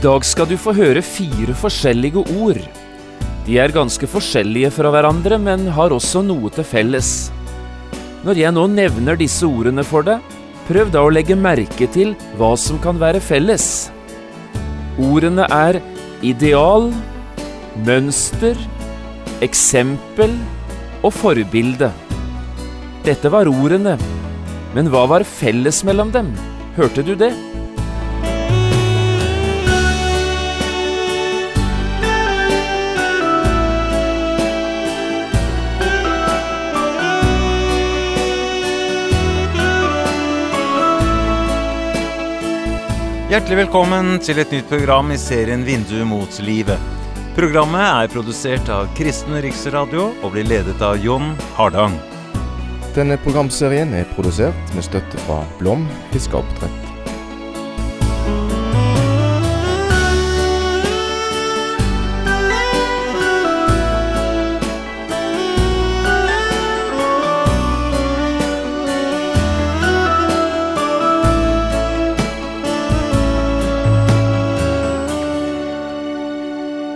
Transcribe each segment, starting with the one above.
Dag skal du få høre fire forskjellige ord. De er ganske forskjellige fra hverandre, men har også noe til felles. Når jeg nå nevner disse ordene for deg, prøv da å legge merke til hva som kan være felles. Ordene er ideal, mønster, eksempel og forbilde. Dette var ordene, men hva var felles mellom dem? Hørte du det? Hjertelig velkommen til et nytt program i serien Vindu mot livet. Programmet er produsert av Kristen Riksradio og blir ledet av Jon Hardang. Denne programserien er produsert med støtte fra Blom fiskeoppdrett.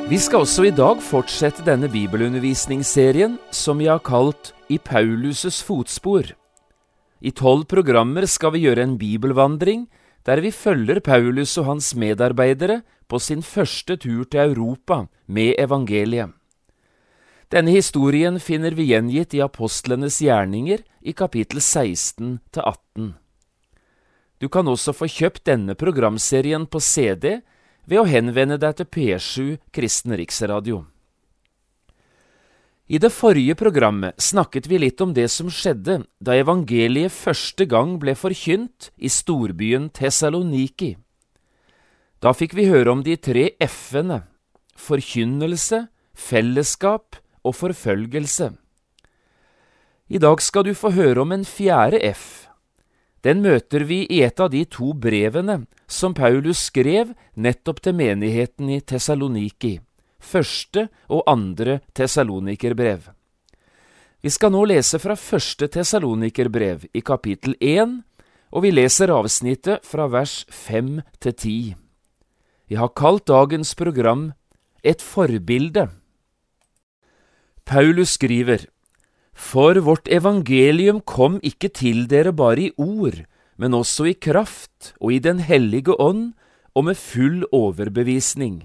Vi skal også i dag fortsette denne bibelundervisningsserien som vi har kalt I Paulus' fotspor. I tolv programmer skal vi gjøre en bibelvandring der vi følger Paulus og hans medarbeidere på sin første tur til Europa med evangeliet. Denne historien finner vi gjengitt i apostlenes gjerninger i kapittel 16 til 18. Du kan også få kjøpt denne programserien på CD ved å henvende deg til P7 Kristen Riksradio. I det forrige programmet snakket vi litt om det som skjedde da evangeliet første gang ble forkynt i storbyen Tessaloniki. Da fikk vi høre om de tre f-ene – forkynnelse, fellesskap og forfølgelse. I dag skal du få høre om en fjerde f. Den møter vi i et av de to brevene som Paulus skrev nettopp til menigheten i Tessaloniki, første og andre tesalonikerbrev. Vi skal nå lese fra første tesalonikerbrev i kapittel 1, og vi leser avsnittet fra vers 5 til 10. Jeg har kalt dagens program Et forbilde. Paulus skriver, for vårt evangelium kom ikke til dere bare i ord, men også i kraft og i Den hellige ånd og med full overbevisning.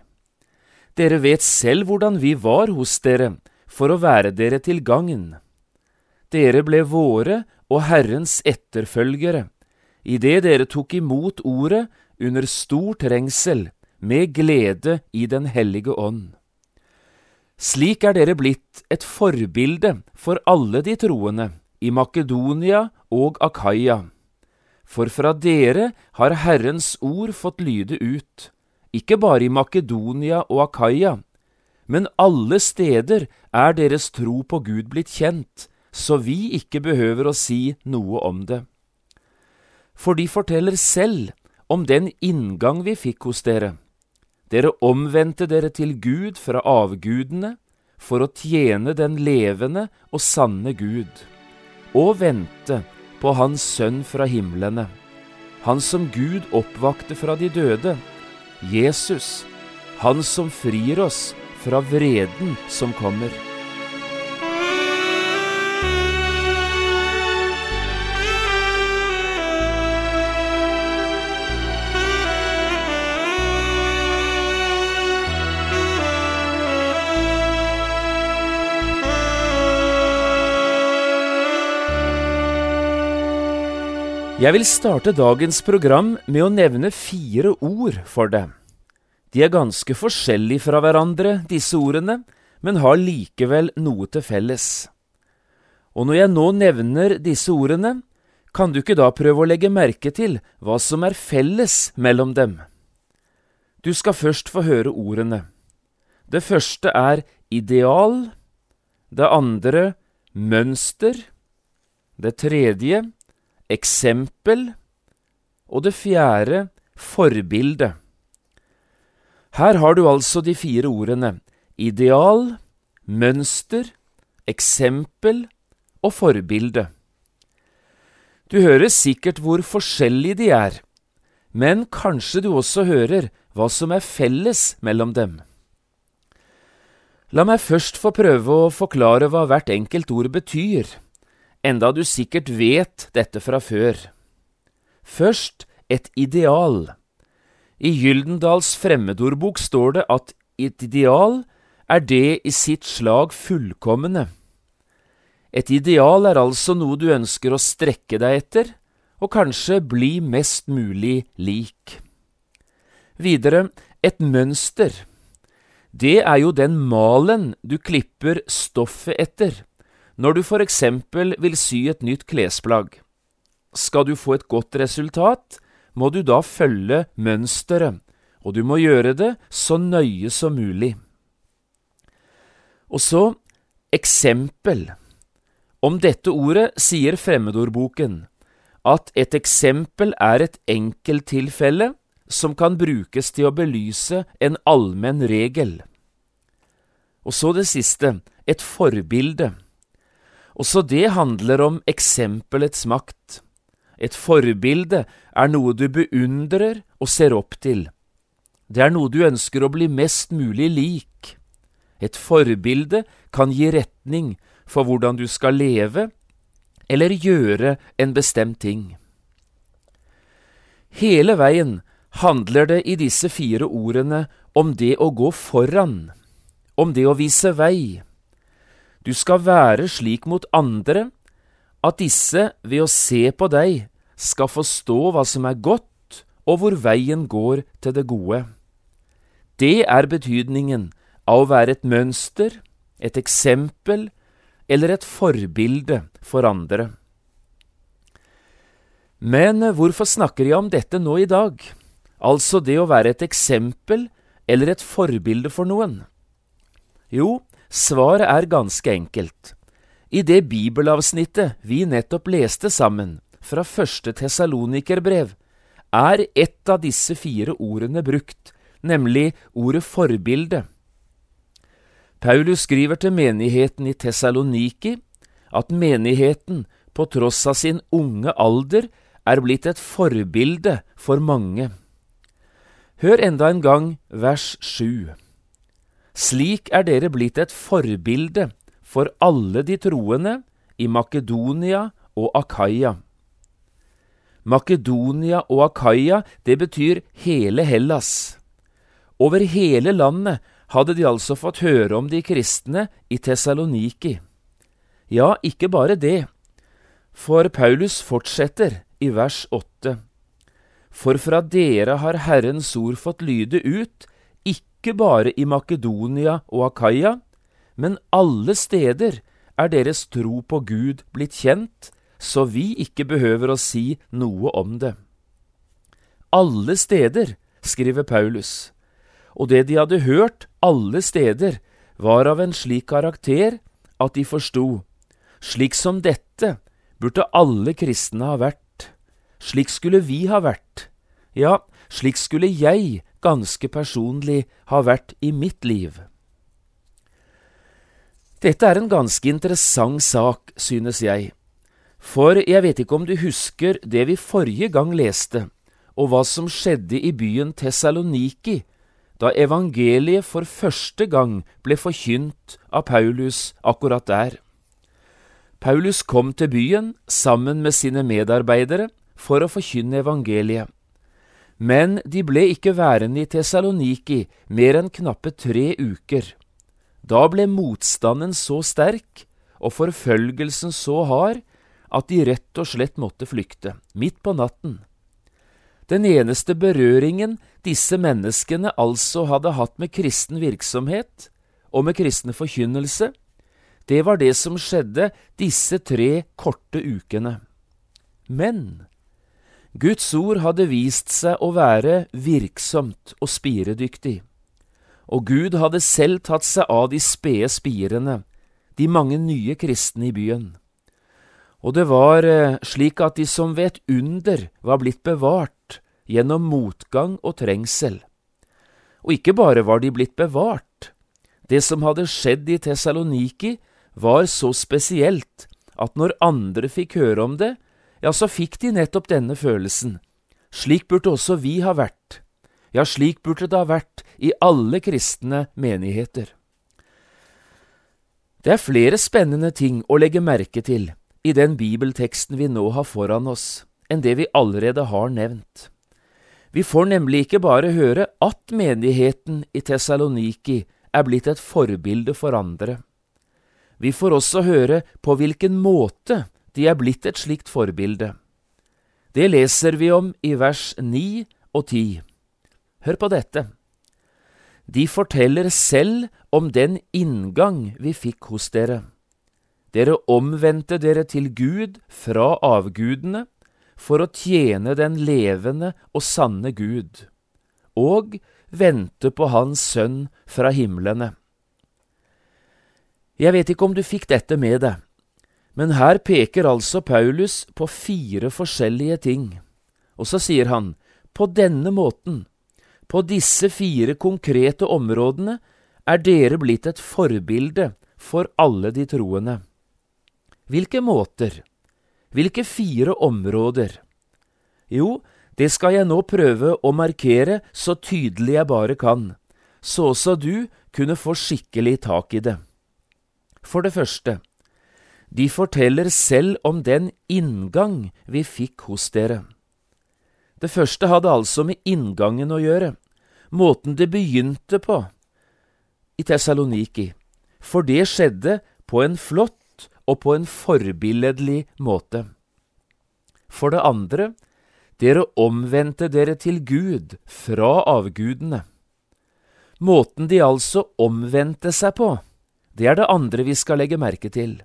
Dere vet selv hvordan vi var hos dere for å være dere til gagn. Dere ble våre og Herrens etterfølgere, idet dere tok imot ordet under stor trengsel, med glede i Den hellige ånd. Slik er dere blitt et forbilde for alle de troende i Makedonia og Akaya. For fra dere har Herrens ord fått lyde ut, ikke bare i Makedonia og Akaya, men alle steder er deres tro på Gud blitt kjent, så vi ikke behøver å si noe om det. For de forteller selv om den inngang vi fikk hos dere dere omvendte dere til Gud fra avgudene for å tjene den levende og sanne Gud, og vente på Hans Sønn fra himlene, Han som Gud oppvakte fra de døde, Jesus, Han som frir oss fra vreden som kommer. Jeg vil starte dagens program med å nevne fire ord for deg. De er ganske forskjellige fra hverandre, disse ordene, men har likevel noe til felles. Og når jeg nå nevner disse ordene, kan du ikke da prøve å legge merke til hva som er felles mellom dem? Du skal først få høre ordene. Det første er ideal, det andre mønster, det tredje eksempel og det fjerde forbilde. Her har du altså de fire ordene ideal, mønster, eksempel og forbilde. Du hører sikkert hvor forskjellige de er, men kanskje du også hører hva som er felles mellom dem. La meg først få prøve å forklare hva hvert enkelt ord betyr, enda du sikkert vet dette fra før. Først et ideal. I Gyldendals fremmedordbok står det at et ideal er det i sitt slag fullkomne. Et ideal er altså noe du ønsker å strekke deg etter, og kanskje bli mest mulig lik. Videre et mønster. Det er jo den malen du klipper stoffet etter når du for eksempel vil sy et nytt klesplagg. Skal du få et godt resultat, må du da følge mønsteret, og du må gjøre det så nøye som mulig. Og så eksempel. Om dette ordet sier Fremmedordboken at et eksempel er et enkelttilfelle som kan brukes til å belyse en allmenn regel. Og så det siste, et forbilde. Også det handler om eksempelets makt. Et forbilde er noe du beundrer og ser opp til. Det er noe du ønsker å bli mest mulig lik. Et forbilde kan gi retning for hvordan du skal leve eller gjøre en bestemt ting. Hele veien handler det i disse fire ordene om det å gå foran, om det å vise vei. Du skal være slik mot andre at disse, ved å se på deg, skal forstå hva som er godt, og hvor veien går til det gode. Det er betydningen av å være et mønster, et eksempel eller et forbilde for andre. Men hvorfor snakker jeg om dette nå i dag? altså det å være et eksempel eller et forbilde for noen? Jo, svaret er ganske enkelt. I det bibelavsnittet vi nettopp leste sammen, fra første tesalonikerbrev, er ett av disse fire ordene brukt, nemlig ordet forbilde. Paulus skriver til menigheten i Tessaloniki at menigheten, på tross av sin unge alder, er blitt et forbilde for mange. Hør enda en gang vers sju. Slik er dere blitt et forbilde for alle de troende i Makedonia og Akaya. Makedonia og Akaya, det betyr hele Hellas. Over hele landet hadde de altså fått høre om de kristne i Tessaloniki. Ja, ikke bare det, for Paulus fortsetter i vers åtte. For fra dere har Herrens ord fått lyde ut, ikke bare i Makedonia og Akaya, men alle steder er deres tro på Gud blitt kjent, så vi ikke behøver å si noe om det. Alle steder, skriver Paulus, og det de hadde hørt alle steder, var av en slik karakter at de forsto, slik som dette burde alle kristne ha vært. Slik skulle vi ha vært. Ja, slik skulle jeg ganske personlig har vært i mitt liv. Dette er en ganske interessant sak, synes jeg, for jeg vet ikke om du husker det vi forrige gang leste, og hva som skjedde i byen Tessaloniki da evangeliet for første gang ble forkynt av Paulus akkurat der. Paulus kom til byen sammen med sine medarbeidere for å forkynne evangeliet. Men de ble ikke værende i Tessaloniki mer enn knappe tre uker. Da ble motstanden så sterk og forfølgelsen så hard at de rett og slett måtte flykte, midt på natten. Den eneste berøringen disse menneskene altså hadde hatt med kristen virksomhet og med kristne forkynnelse, det var det som skjedde disse tre korte ukene. Men Guds ord hadde vist seg å være virksomt og spiredyktig, og Gud hadde selv tatt seg av de spede spirene, de mange nye kristne i byen. Og det var eh, slik at de som ved et under var blitt bevart gjennom motgang og trengsel. Og ikke bare var de blitt bevart, det som hadde skjedd i Tessaloniki, var så spesielt at når andre fikk høre om det, ja, så fikk de nettopp denne følelsen. Slik burde også vi ha vært. Ja, slik burde det ha vært i alle kristne menigheter. Det er flere spennende ting å legge merke til i den bibelteksten vi nå har foran oss, enn det vi allerede har nevnt. Vi får nemlig ikke bare høre at menigheten i Tessaloniki er blitt et forbilde for andre. Vi får også høre på hvilken måte de er blitt et slikt forbilde. Det leser vi om i vers 9 og 10. Hør på dette. De forteller selv om den inngang vi fikk hos dere. Dere omvendte dere til Gud fra avgudene for å tjene den levende og sanne Gud, og vente på Hans Sønn fra himlene. Jeg vet ikke om du fikk dette med deg, men her peker altså Paulus på fire forskjellige ting, og så sier han, på denne måten på disse fire konkrete områdene er dere blitt et forbilde for alle de troende. Hvilke måter? Hvilke fire områder? Jo, det skal jeg nå prøve å markere så tydelig jeg bare kan, så også du kunne få skikkelig tak i det. For det første, de forteller selv om den inngang vi fikk hos dere. Det første hadde altså med inngangen å gjøre, måten det begynte på i Tessaloniki, for det skjedde på en flott og på en forbilledlig måte. For det andre, dere omvendte dere til Gud fra avgudene. Måten de altså omvendte seg på, det er det andre vi skal legge merke til.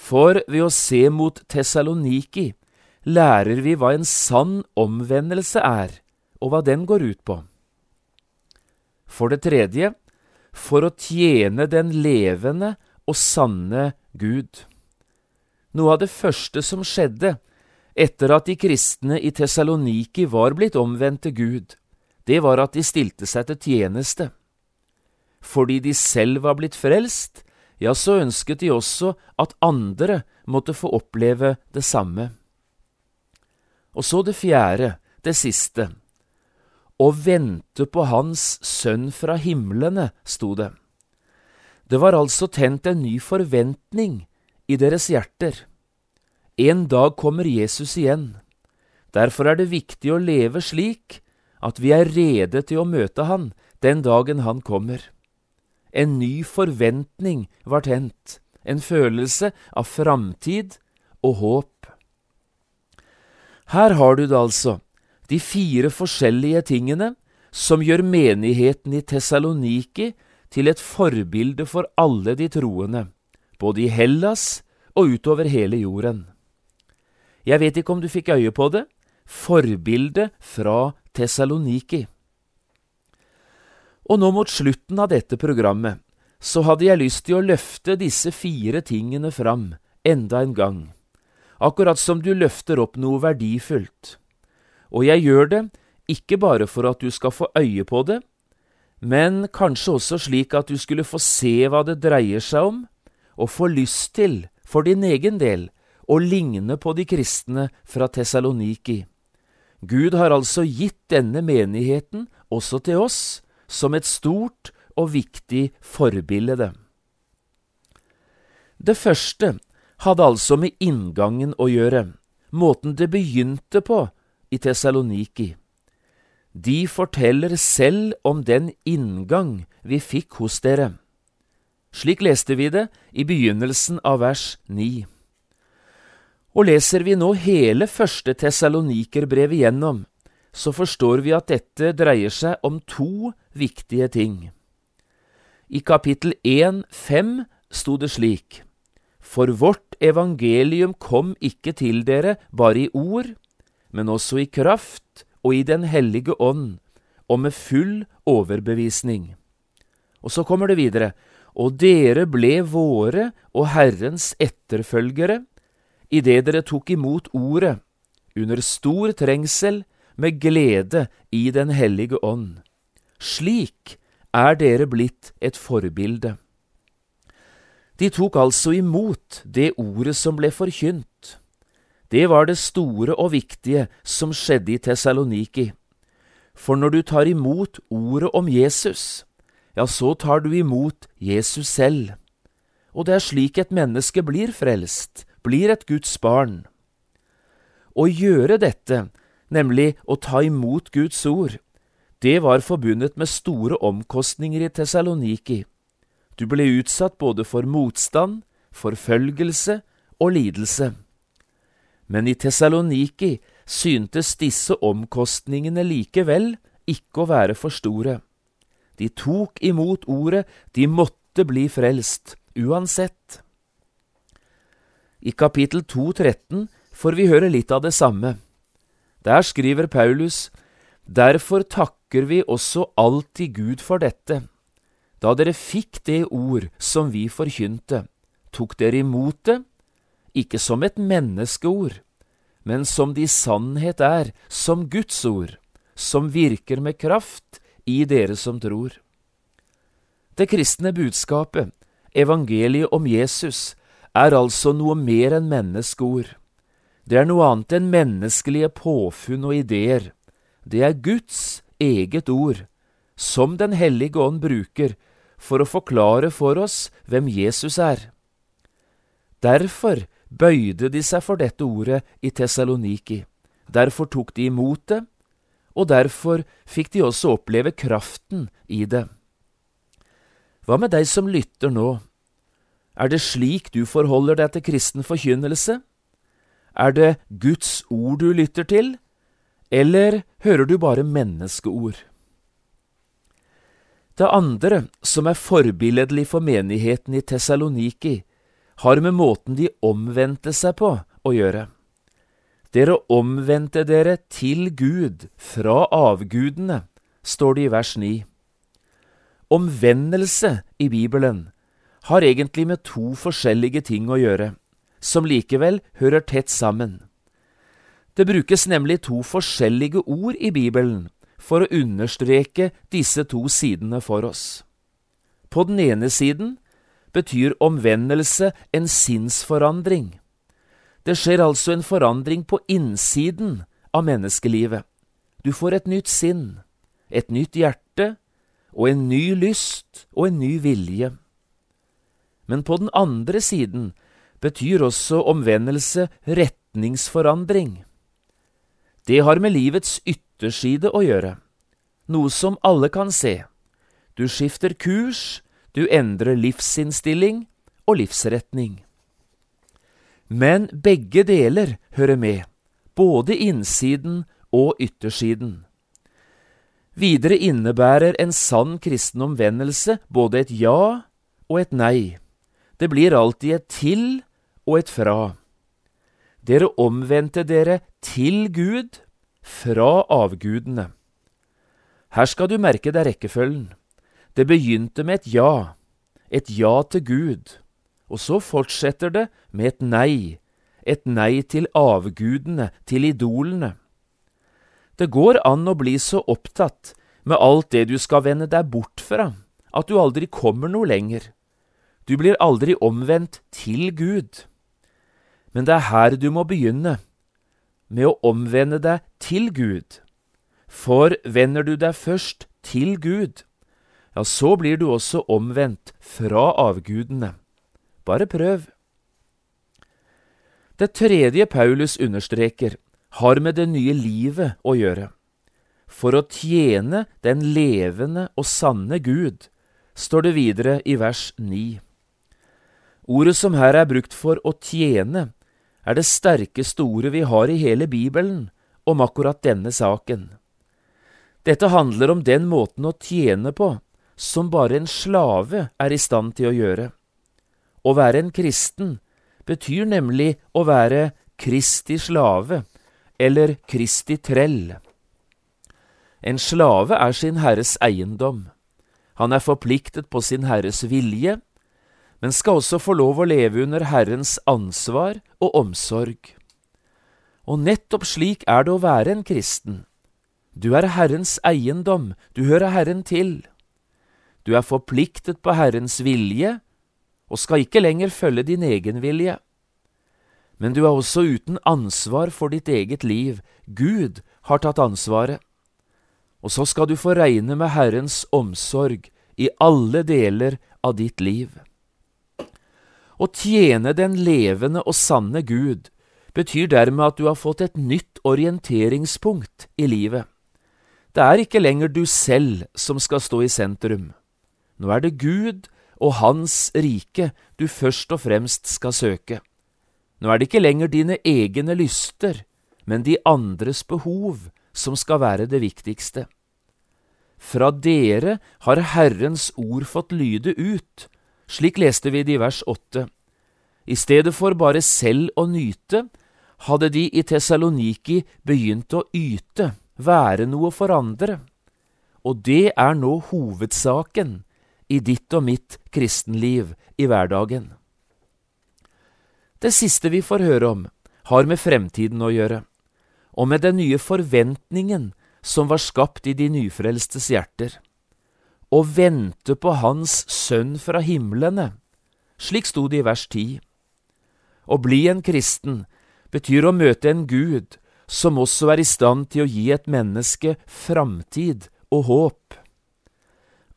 For ved å se mot Tessaloniki lærer vi hva en sann omvendelse er, og hva den går ut på. For det tredje, for å tjene den levende og sanne Gud. Noe av det første som skjedde etter at de kristne i Tessaloniki var blitt omvendt til Gud, det var at de stilte seg til tjeneste. Fordi de selv var blitt frelst, ja, så ønsket de også at andre måtte få oppleve det samme. Og så det fjerde, det siste. Å vente på Hans Sønn fra himlene, sto det. Det var altså tent en ny forventning i deres hjerter. En dag kommer Jesus igjen. Derfor er det viktig å leve slik at vi er rede til å møte Han den dagen Han kommer. En ny forventning var tent, en følelse av framtid og håp. Her har du det altså, de fire forskjellige tingene som gjør menigheten i Tessaloniki til et forbilde for alle de troende, både i Hellas og utover hele jorden. Jeg vet ikke om du fikk øye på det, forbilde fra Tessaloniki. Og nå mot slutten av dette programmet så hadde jeg lyst til å løfte disse fire tingene fram enda en gang akkurat som du løfter opp noe verdifullt. Og jeg gjør det ikke bare for at du skal få øye på det, men kanskje også slik at du skulle få se hva det dreier seg om, og få lyst til, for din egen del, å ligne på de kristne fra Tessaloniki. Gud har altså gitt denne menigheten også til oss som et stort og viktig forbilde. Det første hadde altså med inngangen å gjøre, måten det begynte på i Tessaloniki. De forteller selv om den inngang vi fikk hos dere. Slik leste vi det i begynnelsen av vers 9. Og leser vi nå hele første Tessalonikerbrevet igjennom, så forstår vi at dette dreier seg om to viktige ting. I kapittel 1, 5 sto det slik. For vårt evangelium kom ikke til dere bare i ord, men også i kraft og i Den hellige ånd, og med full overbevisning. Og så kommer det videre, og dere ble våre og Herrens etterfølgere idet dere tok imot ordet, under stor trengsel, med glede i Den hellige ånd. Slik er dere blitt et forbilde. De tok altså imot det ordet som ble forkynt. Det var det store og viktige som skjedde i Tessaloniki. For når du tar imot ordet om Jesus, ja, så tar du imot Jesus selv. Og det er slik et menneske blir frelst, blir et Guds barn. Å gjøre dette, nemlig å ta imot Guds ord, det var forbundet med store omkostninger i Tessaloniki. Du ble utsatt både for motstand, forfølgelse og lidelse. Men i Tessaloniki syntes disse omkostningene likevel ikke å være for store. De tok imot ordet, de måtte bli frelst, uansett. I kapittel 2.13 får vi høre litt av det samme. Der skriver Paulus, Derfor takker vi også alltid Gud for dette. Da dere fikk det ord som vi forkynte, tok dere imot det, ikke som et menneskeord, men som de sannhet er, som Guds ord, som virker med kraft i dere som tror. Det kristne budskapet, evangeliet om Jesus, er altså noe mer enn menneskeord. Det er noe annet enn menneskelige påfunn og ideer. Det er Guds eget ord, som Den hellige ånd bruker for å forklare for oss hvem Jesus er. Derfor bøyde de seg for dette ordet i Tessaloniki. Derfor tok de imot det, og derfor fikk de også oppleve kraften i det. Hva med deg som lytter nå? Er det slik du forholder deg til kristen forkynnelse? Er det Guds ord du lytter til, eller hører du bare menneskeord? Det andre, som er forbilledlig for menigheten i Tessaloniki, har med måten de omvendte seg på å gjøre. Dere omvendte dere til Gud fra avgudene, står det i vers 9. Omvendelse i Bibelen har egentlig med to forskjellige ting å gjøre, som likevel hører tett sammen. Det brukes nemlig to forskjellige ord i Bibelen for å understreke disse to sidene for oss. På den ene siden betyr omvendelse en sinnsforandring. Det skjer altså en forandring på innsiden av menneskelivet. Du får et nytt sinn, et nytt hjerte og en ny lyst og en ny vilje. Men på den andre siden betyr også omvendelse retningsforandring. Det har med livets ytterside å gjøre, noe som alle kan se. Du skifter kurs, du endrer livsinnstilling og livsretning. Men begge deler hører med, både innsiden og yttersiden. Videre innebærer en sann kristen omvendelse både et ja og et nei. Det blir alltid et til og et fra. Dere omvendte dere til Gud fra avgudene. Her skal du merke deg rekkefølgen. Det begynte med et ja, et ja til Gud, og så fortsetter det med et nei, et nei til avgudene, til idolene. Det går an å bli så opptatt med alt det du skal vende deg bort fra, at du aldri kommer noe lenger. Du blir aldri omvendt til Gud. Men det er her du må begynne, med å omvende deg til Gud. For vender du deg først til Gud, ja, så blir du også omvendt fra avgudene. Bare prøv. Det tredje Paulus understreker, har med det nye livet å gjøre. For å tjene den levende og sanne Gud, står det videre i vers 9. Ordet som her er brukt for å tjene, er det sterkeste ordet vi har i hele Bibelen om akkurat denne saken. Dette handler om den måten å tjene på som bare en slave er i stand til å gjøre. Å være en kristen betyr nemlig å være Kristi slave, eller Kristi trell. En slave er sin herres eiendom. Han er forpliktet på sin herres vilje, men skal også få lov å leve under Herrens ansvar og omsorg. Og nettopp slik er det å være en kristen. Du er Herrens eiendom, du hører Herren til. Du er forpliktet på Herrens vilje og skal ikke lenger følge din egen vilje. Men du er også uten ansvar for ditt eget liv. Gud har tatt ansvaret. og så skal du få regne med Herrens omsorg i alle deler av ditt liv. Å tjene den levende og sanne Gud betyr dermed at du har fått et nytt orienteringspunkt i livet. Det er ikke lenger du selv som skal stå i sentrum. Nå er det Gud og Hans rike du først og fremst skal søke. Nå er det ikke lenger dine egne lyster, men de andres behov som skal være det viktigste. Fra dere har Herrens ord fått lyde ut, slik leste vi det i vers åtte. I stedet for bare selv å nyte, hadde de i Tessaloniki begynt å yte, være noe for andre. Og det er nå hovedsaken i ditt og mitt kristenliv i hverdagen. Det siste vi får høre om, har med fremtiden å gjøre, og med den nye forventningen som var skapt i de nyfrelstes hjerter. Å vente på Hans Sønn fra himlene, slik sto det i vers 10. Å bli en kristen betyr å møte en Gud som også er i stand til å gi et menneske framtid og håp.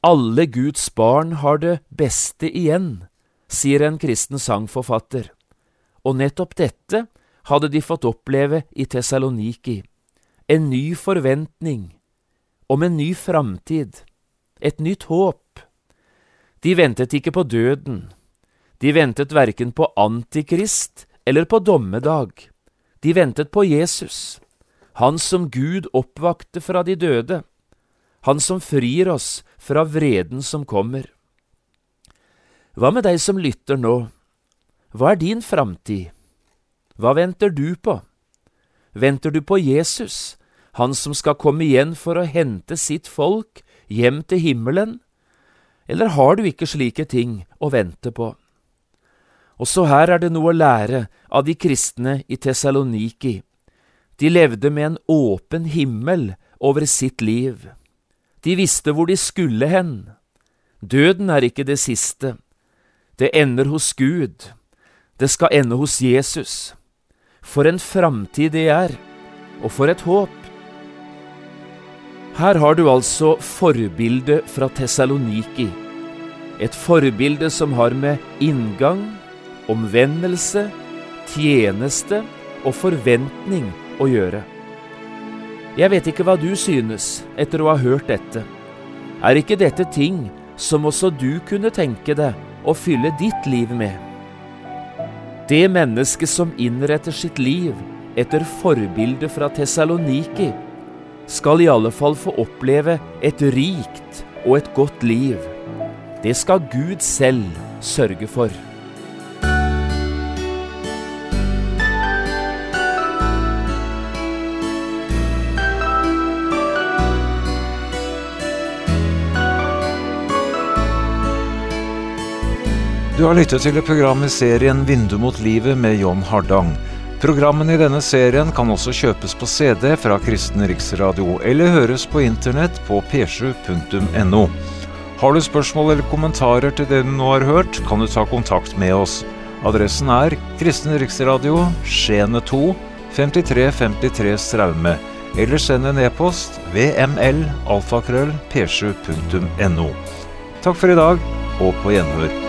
Alle Guds barn har det beste igjen, sier en kristen sangforfatter, og nettopp dette hadde de fått oppleve i Tessaloniki en ny forventning om en ny framtid, et nytt håp. De ventet ikke på døden, de ventet verken på Antikrist eller på dommedag. De ventet på Jesus, han som Gud oppvakte fra de døde, han som frir oss fra vreden som kommer. Hva med deg som lytter nå? Hva er din framtid? Hva venter du på? Venter du på Jesus, han som skal komme igjen for å hente sitt folk hjem til himmelen? Eller har du ikke slike ting å vente på? Også her er det noe å lære av de kristne i Tessaloniki. De levde med en åpen himmel over sitt liv. De visste hvor de skulle hen. Døden er ikke det siste. Det ender hos Gud. Det skal ende hos Jesus. For en framtid det er, og for et håp. Her har du altså forbildet fra Tessaloniki. Et forbilde som har med inngang, omvendelse, tjeneste og forventning å gjøre. Jeg vet ikke hva du synes etter å ha hørt dette. Er ikke dette ting som også du kunne tenke deg å fylle ditt liv med? Det mennesket som innretter sitt liv etter forbildet fra Tessaloniki, skal i alle fall få oppleve et rikt og et godt liv. Det skal Gud selv sørge for. Du har lyttet til programmet serien Vindu mot livet med John Hardang. Programmene i denne serien kan også kjøpes på CD fra Kristen Riksradio, eller høres på internett på p7.no. Har du spørsmål eller kommentarer til det du nå har hørt, kan du ta kontakt med oss. Adressen er Kristen Riksradio, Skiene 2, 5353 Straume. Eller send en e-post vml alfakrøll p7.no. Takk for i dag, og på gjenhør.